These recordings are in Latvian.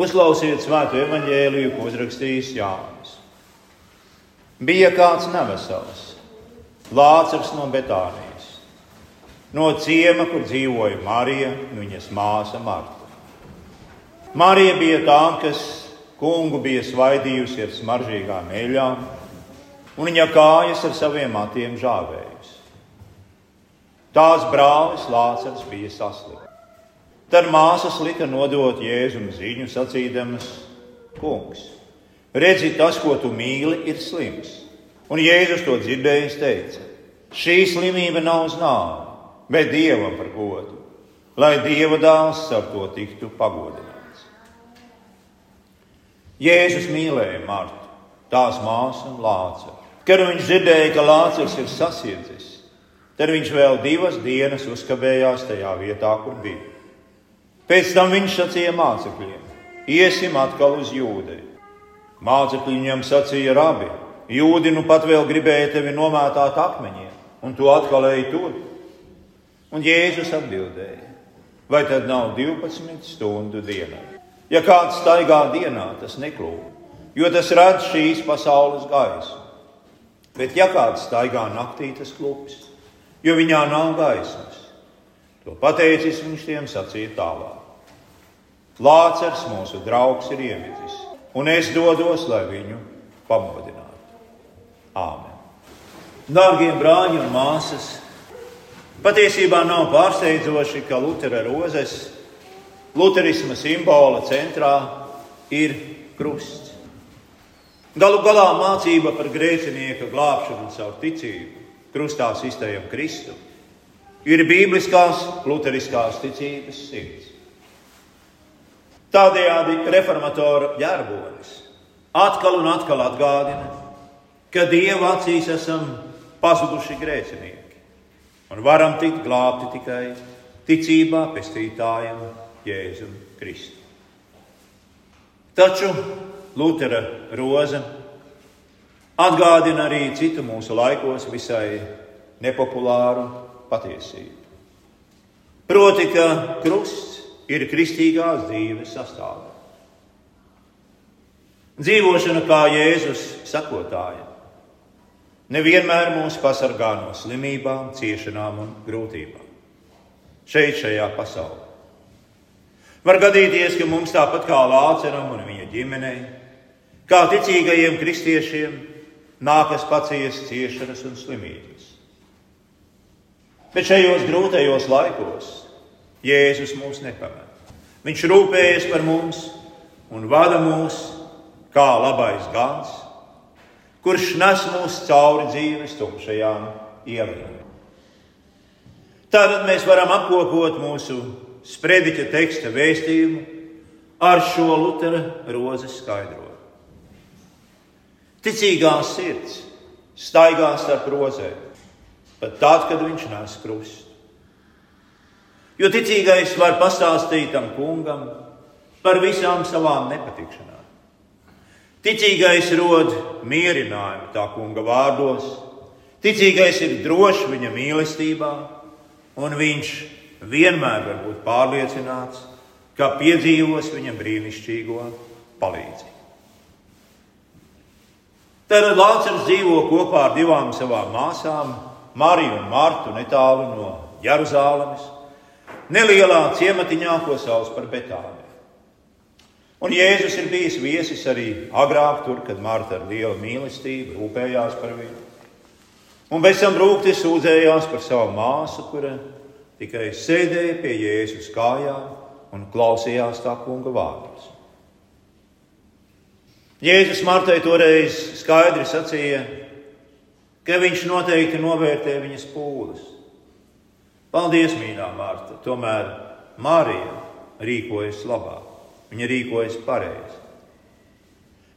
Uzklausiet svēto evaņģēliju, ko uzrakstījis Jānis. Bija kāds nevesels, Lācars no Betānijas, no ciema, kur dzīvoja Marija un viņas māsa Marta. Marija bija tā, kas kungu bija svaidījusi ar smaržīgām eļļām, un viņa kājas ar saviem matiem žāvējusi. Tās brālis Lācars bija saslims. Tad māsas lika nodot Jēzum ziņu, sacīdamas: Kungs, redzi, tas, ko tu mīli, ir slims. Un Jēzus to dzirdējis, teica: Šī slimība nav uz nāvi, bet dievam par godu, lai dieva dēls ar to tiktu pagodināts. Jēzus mīlēja Martu, tās māsu un lācu. Kad viņš dzirdēja, ka lācis ir sasiedzis, tad viņš vēl divas dienas uzkabējās tajā vietā, kur bija. Pēc tam viņš sacīja mācekļiem: Iesim atkal uz jūdeju. Mācekļi viņam sacīja, rabi, jūdi nu pat vēl gribēja tevi nomētāt akmeņiem, un tu atkal ej tur. Un Jēzus atbildēja: Vai tad nav 12 stundu dienā? Ja kāds staigā dienā, tas neklūp, jo tas redz šīs pasaules gaisu. Bet ja kāds staigā naktī, tas klups, jo viņā nav gaismas. To pateicis viņš tiem sacīja tālāk. Lācars, mūsu draugs, ir iemidzis, un es dodos, lai viņu pamodinātu. Āmen! Dārgie brāļi un māsas, patiesībā nav pārsteidzoši, ka Lutera rozes, Lutherisma simbola centrā ir krusts. Galu galā mācība par grēcinieka glābšanu caur ticību, krustā iztējam Kristu, ir bībliskās, luteriskās ticības sirds. Tādējādi reformatora ģērbonis atkal un atkal atgādina, ka Dieva acīs esam pazuduši grēcinieki un varam tikt glābti tikai ticībā pestītājam Jēzum Kristum. Taču Lutera roza atgādina arī citu mūsu laikos visai nepopulāru patiesību. Proti, ka krusts ir kristīgās dzīves sastāvdaļa. Dzīvošana kā Jēzus sakotāja nevienmēr mūs pasargā no slimībām, ciešanām un grūtībām. Šeit, šajā pasaulē. Var gadīties, ka mums tāpat kā Lāceram un viņa ģimenei, kā ticīgajiem kristiešiem, nākas paciest ciešanas un slimības. Bet šajos grūtajos laikos Jēzus mūs nepamet. Viņš rūpējas par mums un vada mūs kā labais gans, kurš nes mūs cauri dzīves tumšajām ielām. Tātad mēs varam apkopot mūsu sprediķa teksta vēstījumu ar šo Lutera rozes skaidrojumu. Ticīgās sirds staigās starp rozēm, pat tad, kad viņš nes krustu. Jo ticīgais var pastāstīt tam kungam par visām savām nepatikšanām. Ticīgais rod mierinājumu tā kunga vārdos, ticīgais ir drošs viņa mīlestībā, un viņš vienmēr var būt pārliecināts, ka piedzīvos viņa brīnišķīgo palīdzību. Tad Lācis dzīvo kopā ar divām savām māsām, Mariju un Martu, netālu no Jeruzalemes nelielā ciematiņā, ko sauc par Betāniju. Un Jēzus ir bijis viesis arī agrāk, tur, kad Marta ar lielu mīlestību rūpējās par viņu. Un pēc tam rūkti sūdzējās par savu māsu, kura tikai sēdēja pie Jēzus kājām un klausījās tā kunga vārdus. Jēzus Martai toreiz skaidri sacīja, ka viņš noteikti novērtē viņas pūles Paldies, mīļā Marta! Tomēr Marija rīkojas labāk. Viņa rīkojas pareizi.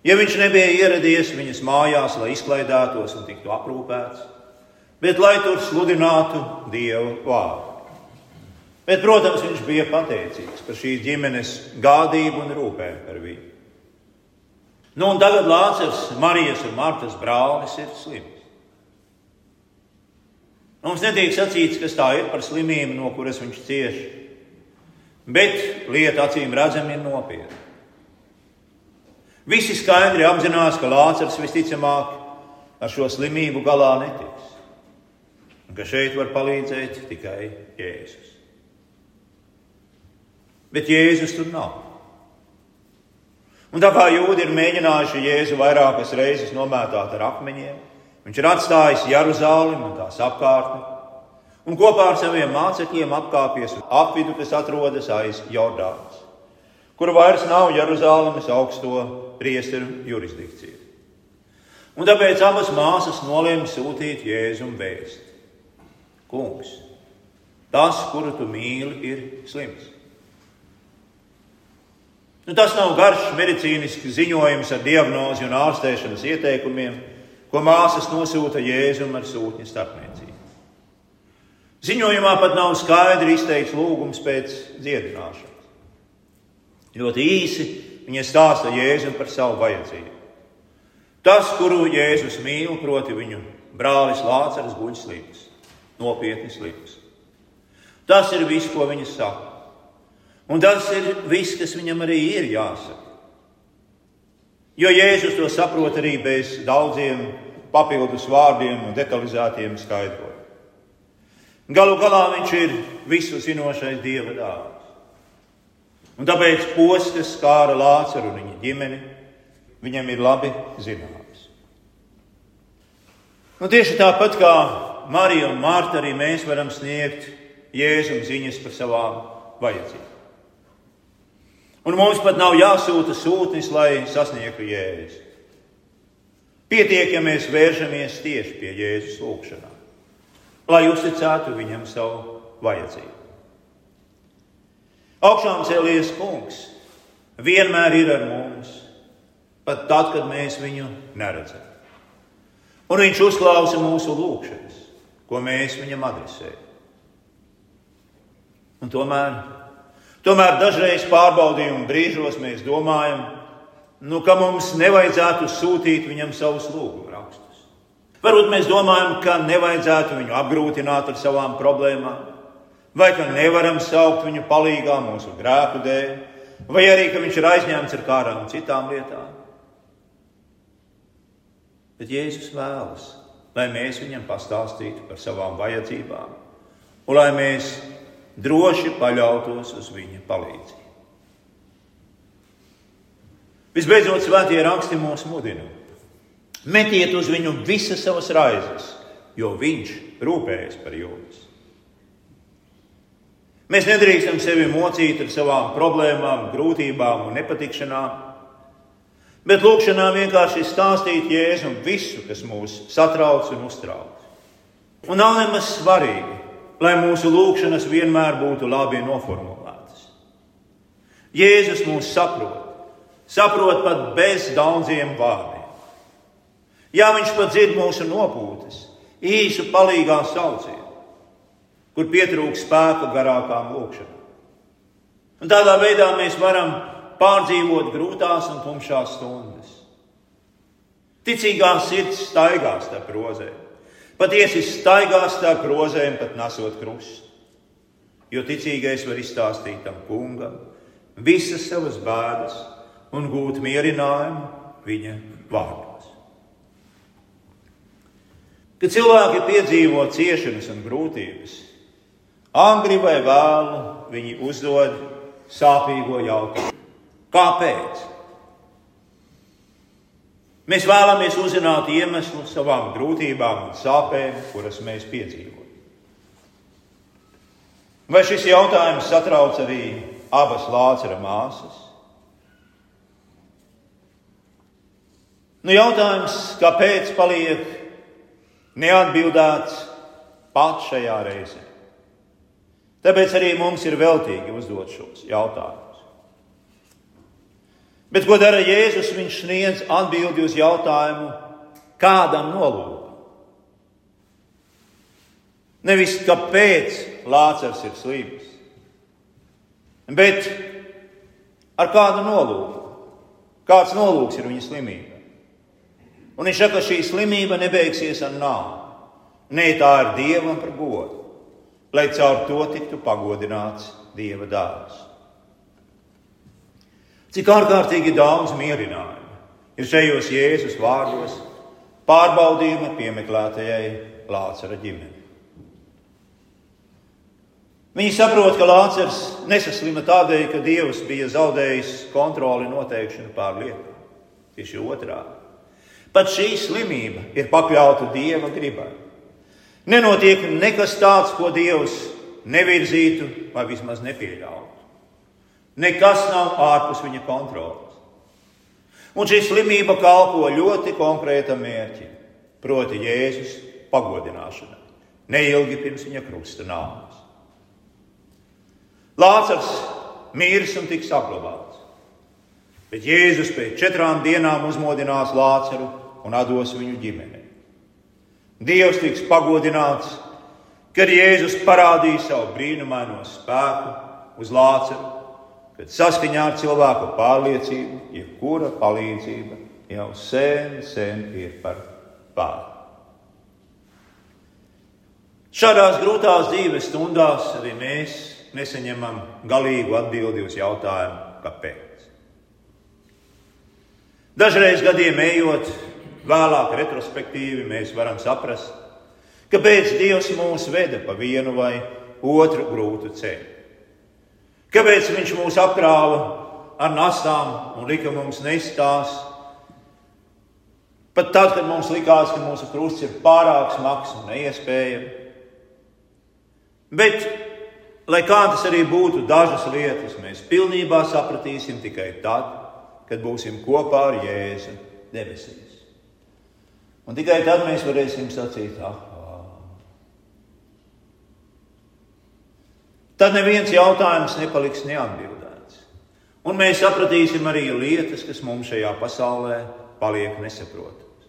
Ja viņš nebija ieradies viņas mājās, lai izklaidētos un tiktu aprūpēts, bet lai tur sludinātu Dieva vārdu. Bet, protams, viņš bija pateicīgs par šīs ģimenes gādību un rūpēm par viņu. Nu, un tagad Lācis, Marijas un Martas brālis ir slims. Mums netiek sacīts, kas tā ir par slimību, no kuras viņš cieš. Bet lieta acīm redzama ir nopietna. Visi skaidri apzinās, ka Lācis visticamāk ar šo slimību galā netiks. Un ka šeit var palīdzēt tikai Jēzus. Bet Jēzus tur nav. Un tā kā jūdzi ir mēģinājuši Jēzu vairākas reizes nomētāt ar akmeņiem, viņš ir atstājis Jeruzalem un tās apkārtni, un kopā ar saviem mācekļiem apkāpies apvidu, kas atrodas aiz Jordānas, kur vairs nav Jeruzalemes augsto priesteru jurisdikcija. Un tāpēc abas māsas nolēma sūtīt Jēzum vēst. Kungs, tas, kuru tu mīli, ir slims. Nu, tas nav garš medicīnisks ziņojums ar diagnozi un ārstēšanas ieteikumiem, ko māsas nosūta Jēzum ar sūtņa starpniecību. Ziņojumā pat nav skaidri izteikts lūgums pēc dziedināšanas. Ļoti īsi viņa stāsta Jēzum par savu vajadzību. Tas, kuru Jēzus mīl, proti viņu brālis Lācis guļ slims, nopietni slims. Tas ir viss, ko viņa saka. Un tas ir viss, kas viņam arī ir jāsaka. Jo Jēzus to saprot arī bez daudziem papildus vārdiem un detalizētiem skaidrojumiem. Galu galā viņš ir visu zinošais dieva dārsts. Un tāpēc posms skāra Lācaru un viņa ģimeni viņam ir labi zināms. Nu, tieši tāpat kā Marija un Mārta, arī mēs varam sniegt Jēzum ziņas par savām vajadzībām. Un mums pat nav jāsūta sūtnis, lai sasniegtu Jēzu. Pietiek, ja mēs vēršamies tieši pie Jēzus lūgšanā, lai uzticētu viņam savu vajadzību. Augšām cēlies kungs vienmēr ir ar mums pat tad, kad mēs viņu neredzam. Un viņš uzklausa mūsu lūgšanas, ko mēs viņam adresējam. Un tomēr, tomēr dažreiz pārbaudījuma brīžos mēs domājam, nu, ka mums nevajadzētu sūtīt viņam savus lūgumu rakstus. Varbūt mēs domājam, ka nevajadzētu viņu apgrūtināt ar savām problēmām, vai ka nevaram saukt viņu palīgā mūsu grēku dēļ, vai arī ka viņš ir aizņemts ar kādām citām lietām. Bet Jēzus vēlas, lai mēs viņam pastāstītu par savām vajadzībām, un lai mēs droši paļautos uz viņa palīdzību. Visbeidzot, svētie raksti mūs mudina. Metiet uz viņu visas savas raizes, jo viņš rūpējas par jums. Mēs nedrīkstam sevi mocīt ar savām problēmām, grūtībām un nepatikšanām. Bet lūkšanā vienkārši stāstīt Jēzum visu, kas mūs satrauc un uztrauc. Un nav nemaz svarīgi, lai mūsu lūkšanas vienmēr būtu labi noformulētas. Jēzus mūs saprot, saprot pat bez daudziem vārdiem. Jā, viņš pat dzird mūsu nopūtas, īsu palīgā saucienu, kur pietrūks spēka garākām lūkšanām. Un tādā veidā mēs varam pārdzīvot grūtās un tumšās stundas. Ticīgā sirds staigās starp rozēm. Patiesi staigās starp rozēm, pat nesot krustu. Jo ticīgais var izstāstīt tam kungam visas savas bēdas un gūt mierinājumu viņa vārdos. Kad cilvēki piedzīvo ciešanas un grūtības, angri vai vēlu viņi uzdod sāpīgo jautājumu. Kāpēc? Mēs vēlamies uzzināt iemeslu savām grūtībām un sāpēm, kuras mēs piedzīvojam. Vai šis jautājums satrauc arī abas Lācara māsas? Nu, jautājums, kāpēc paliek neatbildēts pat šajā reizē? Tāpēc arī mums ir veltīgi uzdot šos jautājumus. Bet ko dara Jēzus? Viņš sniedz atbildi uz jautājumu, kādam nolūkam. Nevis kāpēc Lācars ir slims, bet ar kādu nolūku. Kāds nolūks ir viņa slimība? Un viņš saka, ka šī slimība nebeigsies ar nāvi. Nē, tā ir dievam par godu, lai caur to tiktu pagodināts dieva dāvāts. Cik ārkārtīgi daudz mierinājumu ir šajos Jēzus vārdos pārbaudījuma piemeklētajai Lācara ģimenei. Viņi saprot, ka Lācars nesaslima tādēļ, ka Dievs bija zaudējis kontroli noteikšanu pār lietām. Tieši otrādi. Pat šī slimība ir pakļauta Dieva gribai. Nenotiek nekas tāds, ko Dievs nevirzītu vai vismaz nepieļautu. Nekas nav ārpus viņa kontrolas. Un šī slimība kalpo ļoti konkrētam mērķim, proti, Jēzus pagodināšanai, neilgi pirms viņa krusta nāves. Lācars miris un tiks saglabāts, bet Jēzus pēc četrām dienām uzmodinās Lācaru un dos viņu ģimenei. Dievs tiks pagodināts, kad Jēzus parādīja savu brīnumaino spēku uz Lācaru, kad saskaņā ar cilvēku pārliecību, jebkura palīdzība jau sen, sen ir par pāri. Šādās grūtās dzīves stundās arī mēs nesaņemam galīgu atbildi uz jautājumu, kāpēc. Dažreiz gadiem ejot, vēlāk retrospektīvi mēs varam saprast, kāpēc Dievs mūs veda pa vienu vai otru grūtu ceļu. Kāpēc Viņš mūs apkrāva ar nastām un lika mums nestās? Pat tad, kad mums likās, ka mūsu krusts ir pārāk smags un neiespējams. Bet, lai kā tas arī būtu, dažas lietas mēs pilnībā sapratīsim tikai tad, kad būsim kopā ar Jēzu debesīs. Un tikai tad mēs varēsim sacīt, ah, tad neviens jautājums nepaliks neatbildēts. Un mēs sapratīsim arī lietas, kas mums šajā pasaulē paliek nesaprotamas.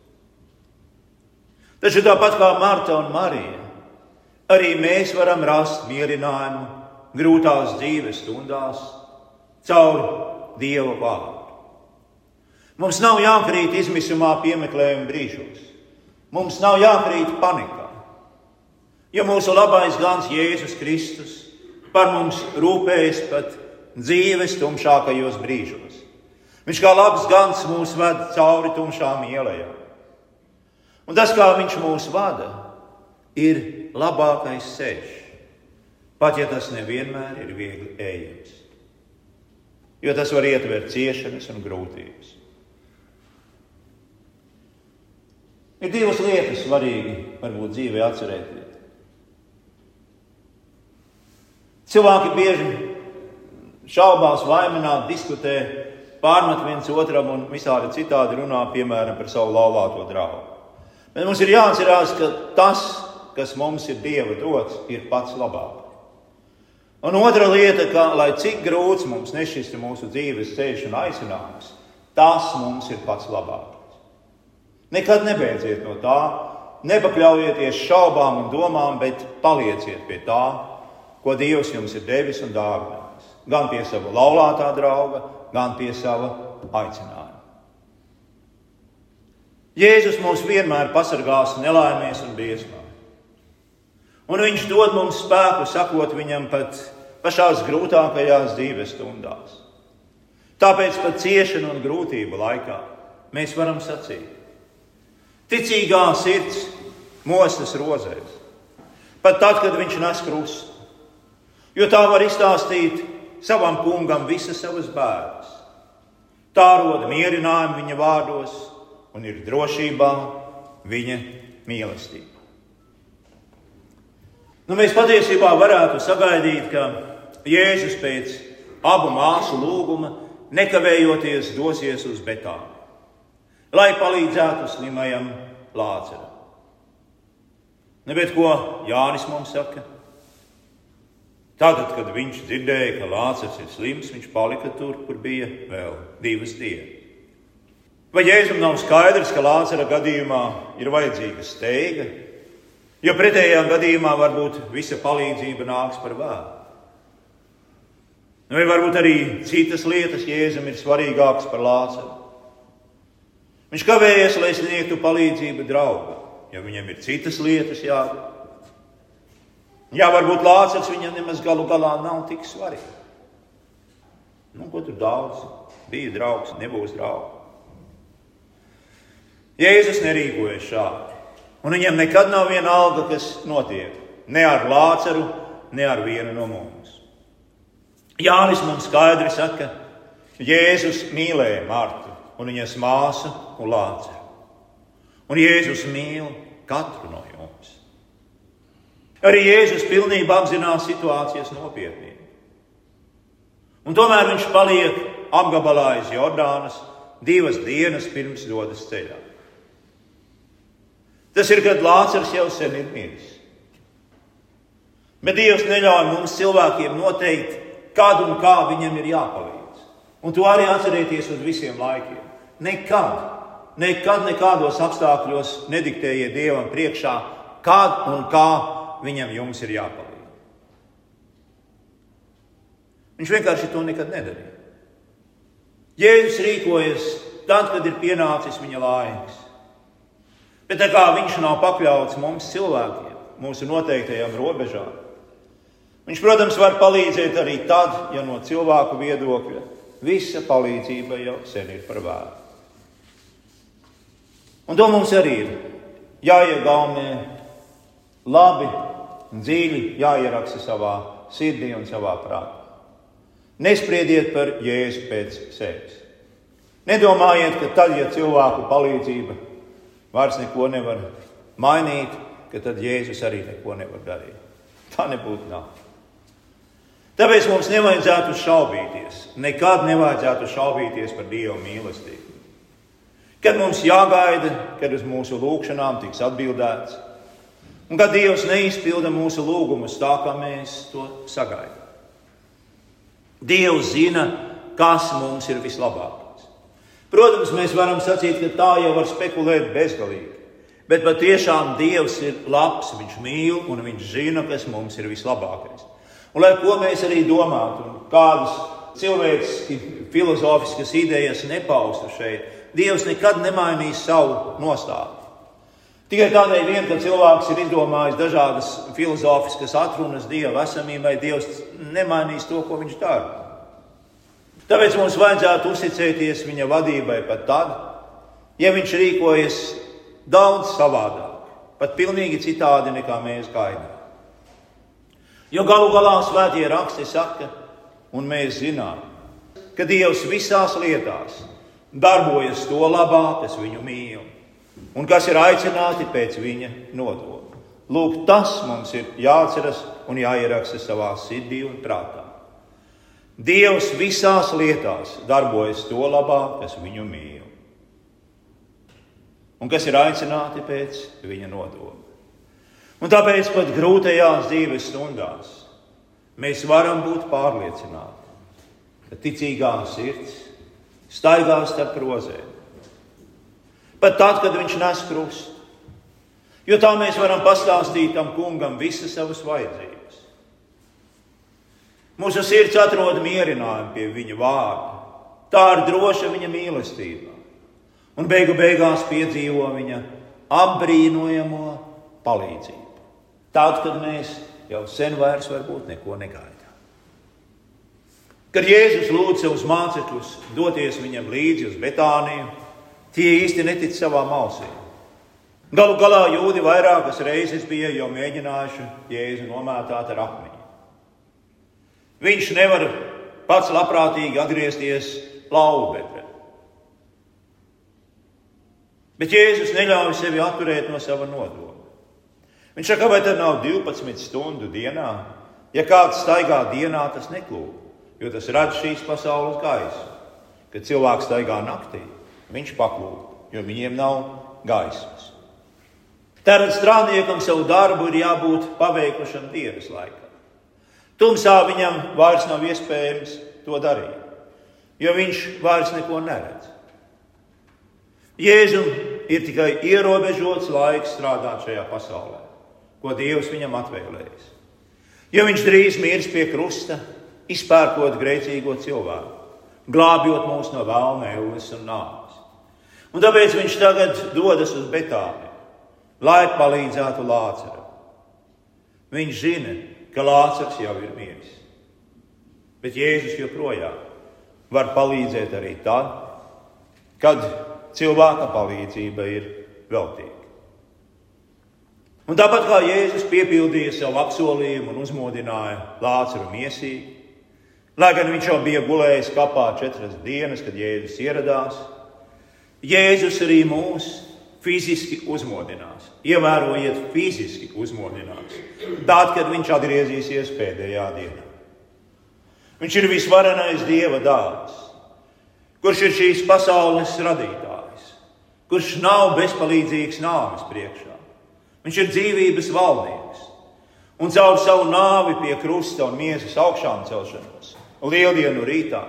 Taču tāpat kā Marta un Marija, arī mēs varam rast mierinājumu grūtās dzīves stundās caur Dieva vārdu. Mums nav jākrīt izmisumā piemeklējuma brīžos. Mums nav jākrīt panikā. Ja mūsu labais gans Jēzus Kristus par mums rūpējas pat dzīves tumšākajos brīžos. Viņš kā labs gans mūs ved cauri tumšām ielām. Un tas, kā viņš mūs vada, ir labākais ceļš, pat ja tas nevienmēr ir viegli ejams. Jo tas var ietvert ciešanas un grūtības. Ir divas lietas svarīgi, varbūt dzīvē atcerēties. Cilvēki bieži šaubās, vaiminā, diskutē, pārmet viens otram un visādi citādi runā, piemēram, par savu laulāto draugu. Bet mums ir jāatcerās, ka tas, kas mums ir Dieva dots, ir pats labākais. Un otra lieta, ka, lai cik grūts mums nešķistu mūsu dzīves ceļš un aicinājums, tas mums ir pats labākais. Nekad nebeidziet no tā, nepakļaujieties šaubām un domām, bet palieciet pie tā, ko Dievs jums ir devis un dāvinājis. Gan pie sava laulātā drauga, gan pie sava aicinājuma. Jēzus mūs vienmēr pasargās nelaimēs un briesmās. Un viņš dod mums spēku sakot viņam pat pašās grūtākajās dzīves stundās. Tāpēc pat ciešanu un grūtību laikā mēs varam sacīt: Ticīgā sirds mostas rozēs, pat tad, kad viņš nes krustu. Jo tā var izstāstīt savam kungam visas savas bērnas. Tā roda mierinājumu viņa vārdos un ir drošībā viņa mīlestība. Nu, mēs patiesībā varētu sagaidīt, ka Jēzus pēc abu māsu lūguma nekavējoties dosies uz Betānu, lai palīdzētu slimajam Lāceram. Nu, bet ko Jānis mums saka? Tātad, kad viņš dzirdēja, ka Lācis ir slims, viņš palika tur, kur bija vēl divas dienas. Vai Jēzum nav skaidrs, ka Lācara gadījumā ir vajadzīga steiga, jo pretējā gadījumā varbūt visa palīdzība nāks par vēlu? Vai varbūt arī citas lietas Jēzum ir svarīgākas par Lācaru? Viņš kavējas, lai sniegtu palīdzību draugam, jo viņam ir citas lietas jādara. Jā, varbūt Lācis viņam nemaz galu galā nav tik svarīgs. Nu, ko tur daudz? Bija draugs, nebūs draugs. Jēzus nerīkojas šādi. Un viņam nekad nav viena alga, kas notiek. Ne ar Lāceru, ne ar vienu no mums. Jānis mums skaidri saka, ka Jēzus mīlēja Martu un viņas māsu un Lāceru. Un Jēzus mīl katru no jums. Arī Jēzus pilnībā apzinās situācijas nopietnību. Un tomēr viņš paliek apgabalā aiz Jordānas divas dienas pirms dodas ceļā. Tas ir, kad Lācis jau sen ir miris. Bet Dievs neļauj mums cilvēkiem noteikt, kad un kā viņam ir jāpalīdz. Un to arī atcerieties uz visiem laikiem. Nekad, nekad, nekādos apstākļos nediktējiet Dievam priekšā, kad un kā viņam jums ir jāpalīdz. Viņš vienkārši to nekad nedarīja. Jēzus rīkojas tad, kad ir pienācis viņa laiks. Bet tā kā viņš nav pakļauts mums cilvēkiem, mūsu noteiktajām robežām, viņš, protams, var palīdzēt arī tad, ja no cilvēku viedokļa visa palīdzība jau sen ir par vēlu. Un to mums arī ir jāiegaumē labi un dziļi jāieraksta savā sirdī un savā prātā. Nespriediet par jēzu pēc sevis. Nedomājiet, ka tad, ja cilvēku palīdzība vairs neko nevar mainīt, ka tad Jēzus arī neko nevar darīt. Tā nebūtu nav. Tāpēc mums nevajadzētu šaubīties. Nekad nevajadzētu šaubīties par Dieva mīlestību. Kad mums jāgaida, kad uz mūsu lūgšanām tiks atbildēts, un kad Dievs neizpilda mūsu lūgumus tā, kā mēs to sagaidām. Dievs zina, kas mums ir vislabākais. Protams, mēs varam sacīt, ka tā jau var spekulēt bezgalīgi. Bet patiešām Dievs ir labs, Viņš mīl un Viņš zina, kas mums ir vislabākais. Un lai ko mēs arī domātu, kādas cilvēciski, filozofiskas idejas nepaustu šeit, Dievs nekad nemainīs savu nostāju. Tikai tādēļ, vien, ka cilvēks ir izdomājis dažādas filozofiskas atrunas Dieva esamībai, Dievs nemainīs to, ko viņš dara. Tāpēc mums vajadzētu uzticēties viņa vadībai pat tad, ja viņš rīkojas daudz savādāk, pat pilnīgi citādi nekā mēs gaidām. Jo galu galā svētie raksti saka, un mēs zinām, ka Dievs visās lietās darbojas to labā, kas viņu mīl un kas ir aicināti pēc viņa nodoma. Lūk, tas mums ir jāatceras un jāieraksta savā sirdī un prātā. Dievs visās lietās darbojas to labā, kas viņu mīl, un kas ir aicināti pēc viņa nodoma. Un tāpēc pat grūtajās dzīves stundās mēs varam būt pārliecināti, ka ticīgā sirds staigās starp rozēm pat tad, kad viņš nes krustu. Jo tā mēs varam pastāstīt tam kungam visas savas vajadzības. Mūsu sirds atrod mierinājumu pie viņa vārda. Tā ir droša viņa mīlestība. Un beigu beigās piedzīvo viņa apbrīnojamo palīdzību. Tad, kad mēs jau sen vairs varbūt neko negaidām. Kad Jēzus lūdza savus mācekļus doties viņam līdzi uz Betāniju, Tie īsti netic savām ausīm. Galu galā jūdi vairākas reizes bija jau mēģinājuši jēzu nomētāt ar akmeņu. Viņš nevar pats labprātīgi atgriezties laubekļā. Bet Jēzus neļauj sevi atturēt no sava nodoma. Viņš saka, vai tad nav 12 stundu dienā? Ja kāds staigā dienā, tas neklūp, jo tas redz šīs pasaules gaisu. Kad cilvēks staigā naktī, viņš paklūp, jo viņiem nav gaismas. Tātad strādniekam savu darbu ir jābūt paveikušam dienas laikā. Tumsā viņam vairs nav iespējams to darīt, jo viņš vairs neko neredz. Jēzum ir tikai ierobežots laiks strādāt šajā pasaulē, ko Dievs viņam atvēlējis. Jo viņš drīz mirs pie krusta, izpērkot grēcīgo cilvēku, glābjot mūs no vēlna, ēles un nāves. Un tāpēc viņš tagad dodas uz Betāni, lai palīdzētu Lāceram. Viņš zina, ka Lācars jau ir miris. Bet Jēzus joprojām var palīdzēt arī tad, kad cilvēka palīdzība ir veltīga. Un tāpat kā Jēzus piepildīja savu apsolījumu un uzmodināja Lācaru miesīgi, lai gan viņš jau bija gulējis kapā četras dienas, kad Jēzus ieradās, Jēzus arī mūs fiziski uzmodinās. Ievērojiet, fiziski uzmodinās. Tad, kad viņš atgriezīsies pēdējā dienā. Viņš ir visvarenais Dieva dāvāts, kurš ir šīs pasaules radītājs, kurš nav bezpalīdzīgs nāves priekšā. Viņš ir dzīvības valdnieks. Un caur savu nāvi pie krusta un miesas augšām celšanos, lieldienu rītā,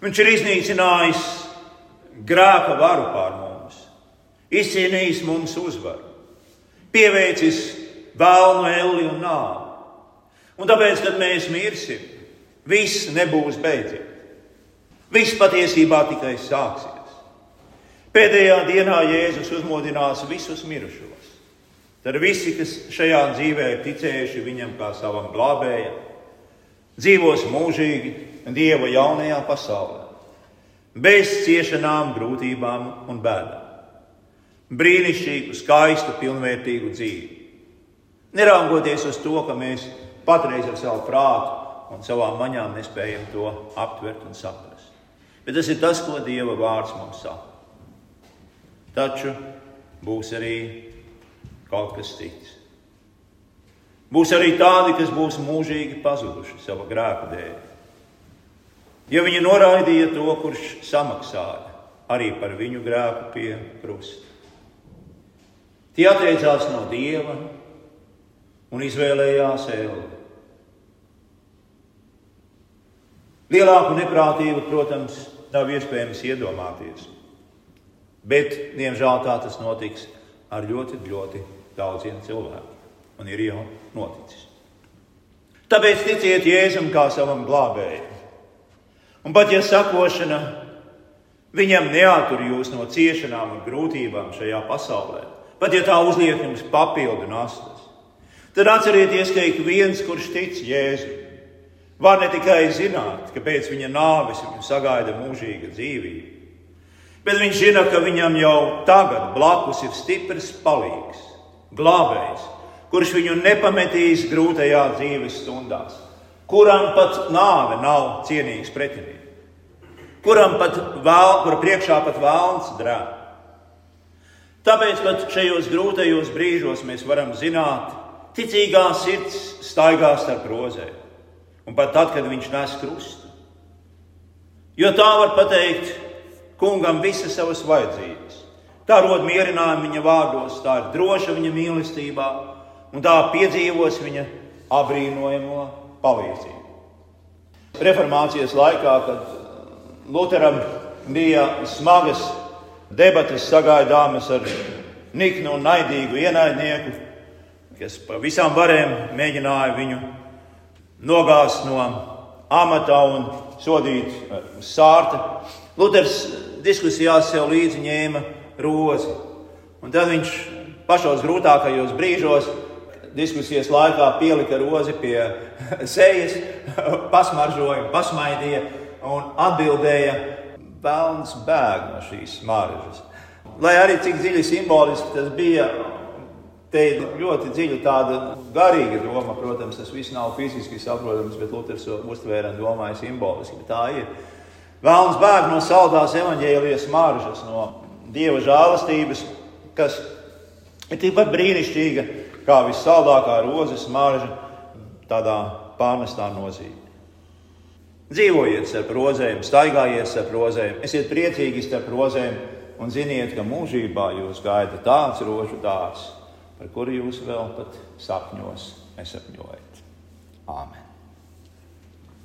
viņš ir iznīcinājis grēka varu pār mums, izcīnījis mums uzvaru, pieveicis vēlnu elli un nāvi. Un tāpēc, kad mēs mirsim, viss nebūs beidzies. Viss patiesībā tikai sāksies. Pēdējā dienā Jēzus uzmodinās visus mirušos. Tad visi, kas šajā dzīvē ticējuši viņam kā savam glābējam, dzīvos mūžīgi Dieva jaunajā pasaulē, bez ciešanām, grūtībām un bēdām. Brīnišķīgu, skaistu, pilnvērtīgu dzīvi. Neraugoties uz to, ka mēs patreiz ar savu prātu un savām maņām nespējam to aptvert un saprast. Bet tas ir tas, ko Dieva vārds mums saka. Taču būs arī kaut kas cits. Būs arī tādi, kas būs mūžīgi pazuduši sava grēka dēļ. Jo viņi noraidīja to, kurš samaksāja arī par viņu grēku pie krusta. Tie atteicās no dieva un izvēlējās eļļu. Lielāku neprātību, protams, nav iespējams iedomāties. Bet, diemžēl, tā tas notiks ar ļoti, ļoti daudziem cilvēkiem. Un ir jau noticis. Tāpēc ticiet Jēzum kā savam glābējam. Un pat ja sakošana viņam neatur jūs no ciešanām un grūtībām šajā pasaulē, pat ja tā uzliek jums papildu nastas, tad atcerieties, ka ik viens, kurš tic Jēzum, var ne tikai zināt, ka pēc viņa nāves viņu sagaida mūžīga dzīvība, bet viņš zina, ka viņam jau tagad blakus ir stiprs palīgs glābējs, kurš viņu nepametīs grūtajā dzīves stundās, kuram pat nāve nav cienīgs pretinieks, kuram pat vēl, kura priekšā pat vēlns drēb. Tāpēc pat šajos grūtajos brīžos mēs varam zināt, ticīgā sirds staigā starp rozēm, un pat tad, kad viņš nes krustu. Jo tā var pateikt kungam visas savas vajadzības. Tā rod mierinājumu viņa vārdos, tā ir droša viņa mīlestībā, un tā piedzīvos viņa apbrīnojamo palīdzību. Reformācijas laikā, kad Lutheram bija smagas debatas sagaidāmas ar niknu un naidīgu ienaidnieku, kas pa visām varēm mēģināja viņu nogāzt no amata un sodīt sārta. Luters diskusijās sev līdzi ņēma rozi. Un tad viņš pašos grūtākajos brīžos, diskusijas laikā, pielika rozi pie sejas, pasmaržoja, pasmaidīja un atbildēja, Vēlns bēg no šīs smaržas. Lai arī cik dziļi simboliski tas bija, te ir ļoti dziļa tāda garīga doma. Protams, tas viss nav fiziski saprotams, bet Luters to uztvēra un domāja simboliski. Tā ir. Vēlns bēg no saldās evaņģēlijas smaržas, no dieva žēlastības, kas ir tikpat brīnišķīga kā vissaldākā rozes marža, tādā pārnestā nozīmē. Dzīvojiet starp rozēm, staigājiet starp rozēm, esiet priecīgi starp rozēm un ziniet, ka mūžībā jūs gaida tāds rožu dārsts, par kuru jūs vēl pat sapņos nesapņojat. Āmen!